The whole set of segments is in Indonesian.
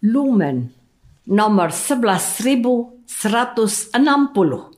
Lumen nomor 11160.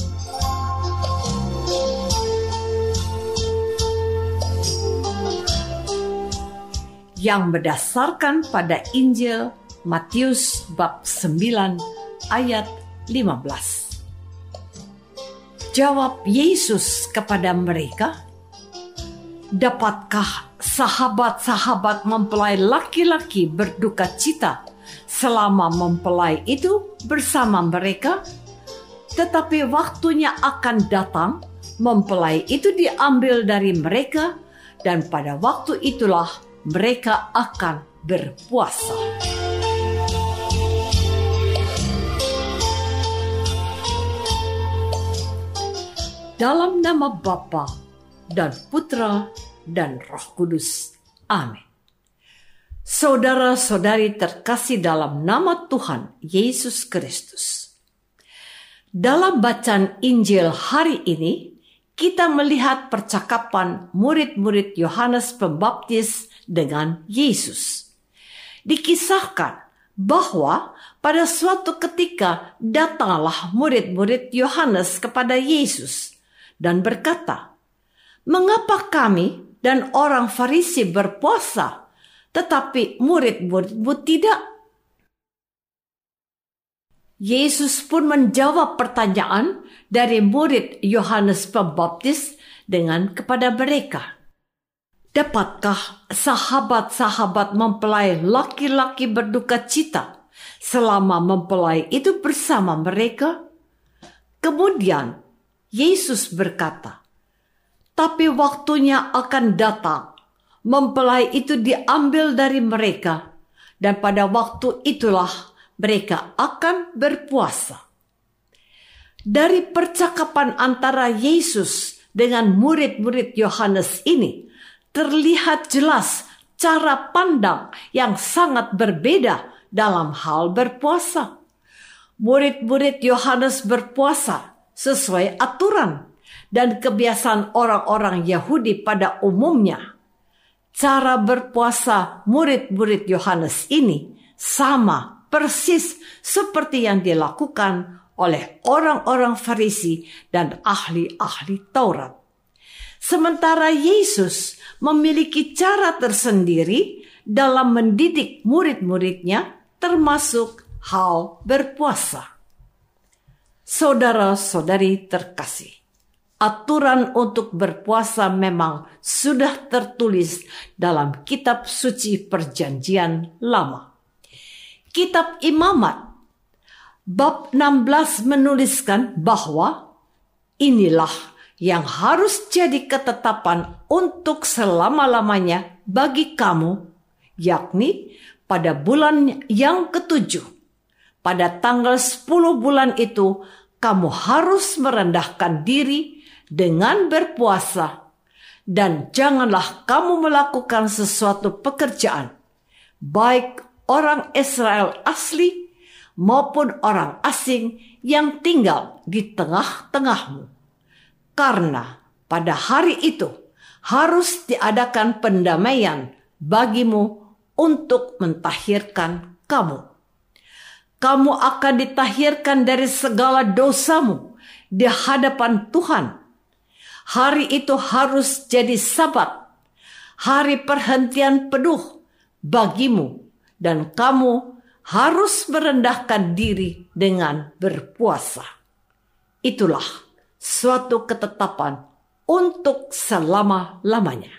Yang berdasarkan pada Injil Matius bab 9 ayat 15. Jawab Yesus kepada mereka, Dapatkah sahabat-sahabat mempelai laki-laki berduka cita selama mempelai itu bersama mereka? Tetapi waktunya akan datang, mempelai itu diambil dari mereka, dan pada waktu itulah mereka akan berpuasa. Dalam nama Bapa dan Putra dan Roh Kudus. Amin. Saudara-saudari terkasih dalam nama Tuhan Yesus Kristus. Dalam bacaan Injil hari ini, kita melihat percakapan murid-murid Yohanes Pembaptis dengan Yesus. Dikisahkan bahwa pada suatu ketika datanglah murid-murid Yohanes kepada Yesus dan berkata, "Mengapa kami dan orang Farisi berpuasa, tetapi murid-muridmu tidak?" Yesus pun menjawab pertanyaan dari murid Yohanes Pembaptis dengan kepada mereka, Dapatkah sahabat-sahabat mempelai laki-laki berduka cita selama mempelai itu bersama mereka? Kemudian Yesus berkata, "Tapi waktunya akan datang, mempelai itu diambil dari mereka, dan pada waktu itulah mereka akan berpuasa." Dari percakapan antara Yesus dengan murid-murid Yohanes ini, terlihat jelas cara pandang yang sangat berbeda dalam hal berpuasa. Murid-murid Yohanes berpuasa sesuai aturan dan kebiasaan orang-orang Yahudi pada umumnya. Cara berpuasa murid-murid Yohanes ini sama persis seperti yang dilakukan oleh orang-orang Farisi dan ahli-ahli Taurat. Sementara Yesus memiliki cara tersendiri dalam mendidik murid-muridnya termasuk hal berpuasa. Saudara-saudari terkasih, aturan untuk berpuasa memang sudah tertulis dalam kitab suci perjanjian lama. Kitab Imamat bab 16 menuliskan bahwa inilah yang harus jadi ketetapan untuk selama-lamanya bagi kamu, yakni pada bulan yang ketujuh. Pada tanggal 10 bulan itu, kamu harus merendahkan diri dengan berpuasa, dan janganlah kamu melakukan sesuatu pekerjaan, baik orang Israel asli maupun orang asing yang tinggal di tengah-tengahmu. Karena pada hari itu harus diadakan pendamaian bagimu untuk mentahirkan kamu. Kamu akan ditahirkan dari segala dosamu di hadapan Tuhan. Hari itu harus jadi sabat, hari perhentian penuh bagimu, dan kamu harus merendahkan diri dengan berpuasa. Itulah suatu ketetapan untuk selama-lamanya.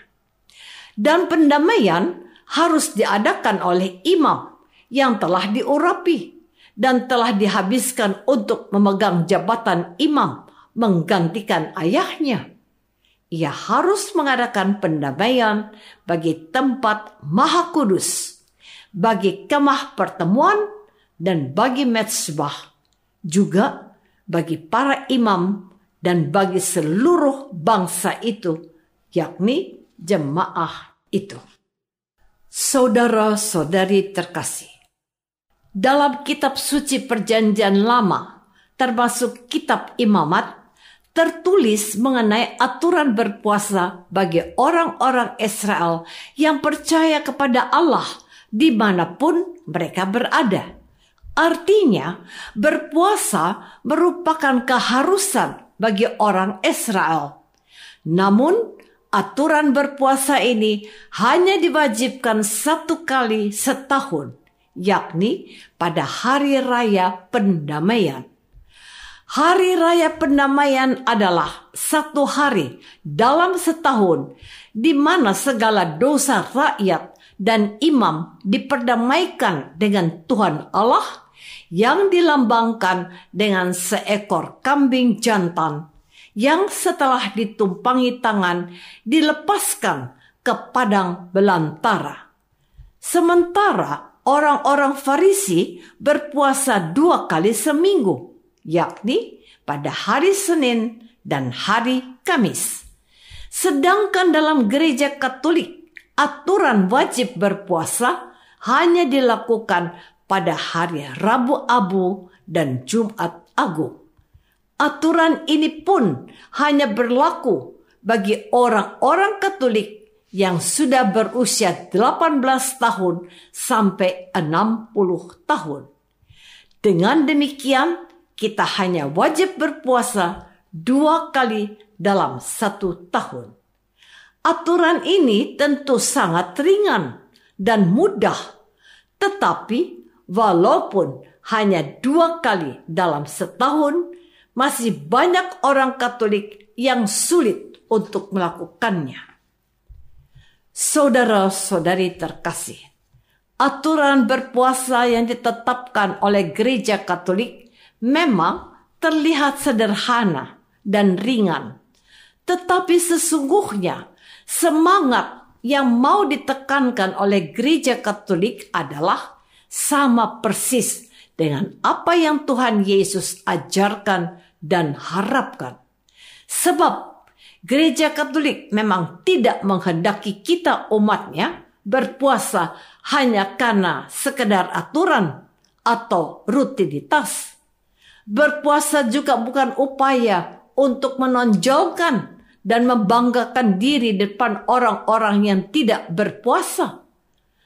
Dan pendamaian harus diadakan oleh imam yang telah diurapi dan telah dihabiskan untuk memegang jabatan imam menggantikan ayahnya. Ia harus mengadakan pendamaian bagi tempat maha kudus, bagi kemah pertemuan, dan bagi mezbah, juga bagi para imam dan bagi seluruh bangsa itu, yakni jemaah itu. Saudara-saudari terkasih, dalam kitab suci Perjanjian Lama, termasuk kitab Imamat, tertulis mengenai aturan berpuasa bagi orang-orang Israel yang percaya kepada Allah di mana pun mereka berada. Artinya, berpuasa merupakan keharusan bagi orang Israel. Namun, aturan berpuasa ini hanya diwajibkan satu kali setahun, yakni pada hari raya pendamaian. Hari raya pendamaian adalah satu hari dalam setahun di mana segala dosa rakyat dan imam diperdamaikan dengan Tuhan Allah yang dilambangkan dengan seekor kambing jantan yang setelah ditumpangi tangan dilepaskan ke padang belantara. Sementara orang-orang Farisi berpuasa dua kali seminggu, yakni pada hari Senin dan hari Kamis. Sedangkan dalam gereja Katolik, aturan wajib berpuasa hanya dilakukan pada hari Rabu Abu dan Jumat Agung. Aturan ini pun hanya berlaku bagi orang-orang Katolik yang sudah berusia 18 tahun sampai 60 tahun. Dengan demikian, kita hanya wajib berpuasa dua kali dalam satu tahun. Aturan ini tentu sangat ringan dan mudah, tetapi walaupun hanya dua kali dalam setahun, masih banyak orang Katolik yang sulit untuk melakukannya. Saudara-saudari terkasih, aturan berpuasa yang ditetapkan oleh gereja Katolik memang terlihat sederhana dan ringan, tetapi sesungguhnya semangat yang mau ditekankan oleh gereja Katolik adalah sama persis dengan apa yang Tuhan Yesus ajarkan dan harapkan. Sebab gereja Katolik memang tidak menghendaki kita umatnya berpuasa hanya karena sekedar aturan atau rutinitas. Berpuasa juga bukan upaya untuk menonjolkan dan membanggakan diri depan orang-orang yang tidak berpuasa.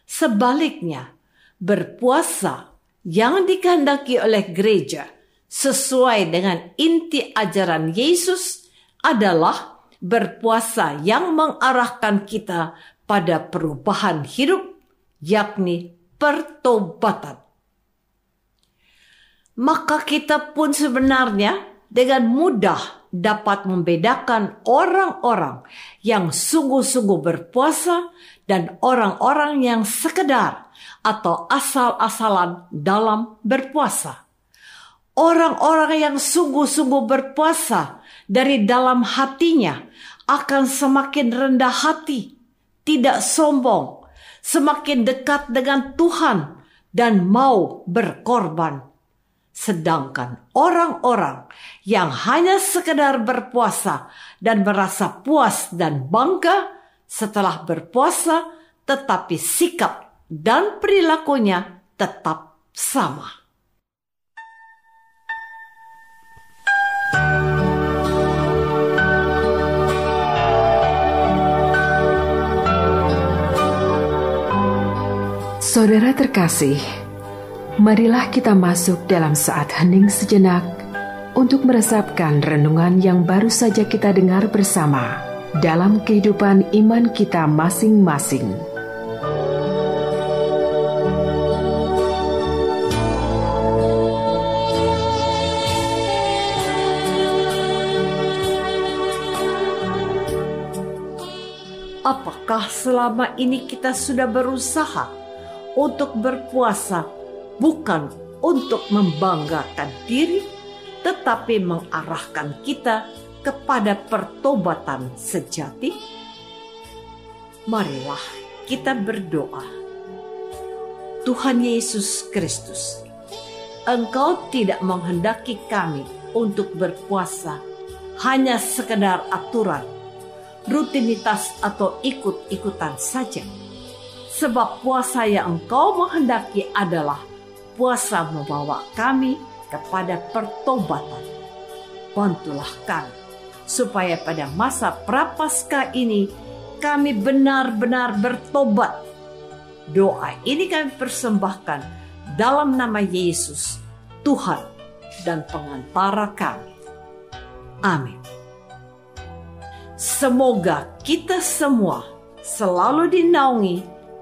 Sebaliknya, berpuasa yang dikehendaki oleh gereja – sesuai dengan inti ajaran Yesus adalah berpuasa yang mengarahkan kita pada perubahan hidup, yakni pertobatan. Maka kita pun sebenarnya dengan mudah dapat membedakan orang-orang yang sungguh-sungguh berpuasa dan orang-orang yang sekedar atau asal-asalan dalam berpuasa orang-orang yang sungguh-sungguh berpuasa dari dalam hatinya akan semakin rendah hati, tidak sombong, semakin dekat dengan Tuhan, dan mau berkorban. Sedangkan orang-orang yang hanya sekedar berpuasa dan merasa puas dan bangga setelah berpuasa tetapi sikap dan perilakunya tetap sama. Saudara terkasih, marilah kita masuk dalam saat hening sejenak untuk meresapkan renungan yang baru saja kita dengar bersama dalam kehidupan iman kita masing-masing. Apakah selama ini kita sudah berusaha untuk berpuasa bukan untuk membanggakan diri, tetapi mengarahkan kita kepada pertobatan sejati? Marilah kita berdoa. Tuhan Yesus Kristus, Engkau tidak menghendaki kami untuk berpuasa hanya sekedar aturan rutinitas atau ikut-ikutan saja. Sebab puasa yang engkau menghendaki adalah puasa membawa kami kepada pertobatan. Bantulah kami, supaya pada masa prapaskah ini kami benar-benar bertobat. Doa ini kami persembahkan dalam nama Yesus, Tuhan dan pengantara kami. Amin. Semoga kita semua selalu dinaungi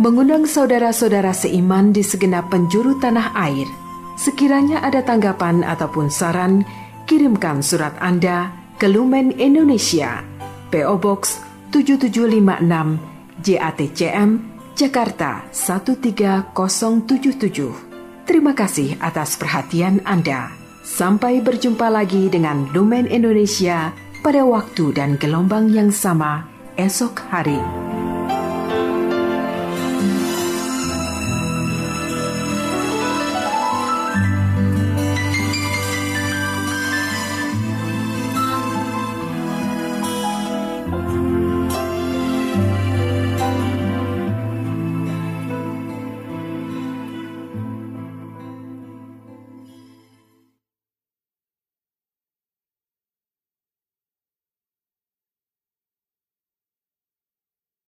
mengundang saudara-saudara seiman di segenap penjuru tanah air. Sekiranya ada tanggapan ataupun saran, kirimkan surat Anda ke Lumen Indonesia, PO Box 7756 JATCM, Jakarta 13077. Terima kasih atas perhatian Anda. Sampai berjumpa lagi dengan Lumen Indonesia pada waktu dan gelombang yang sama esok hari.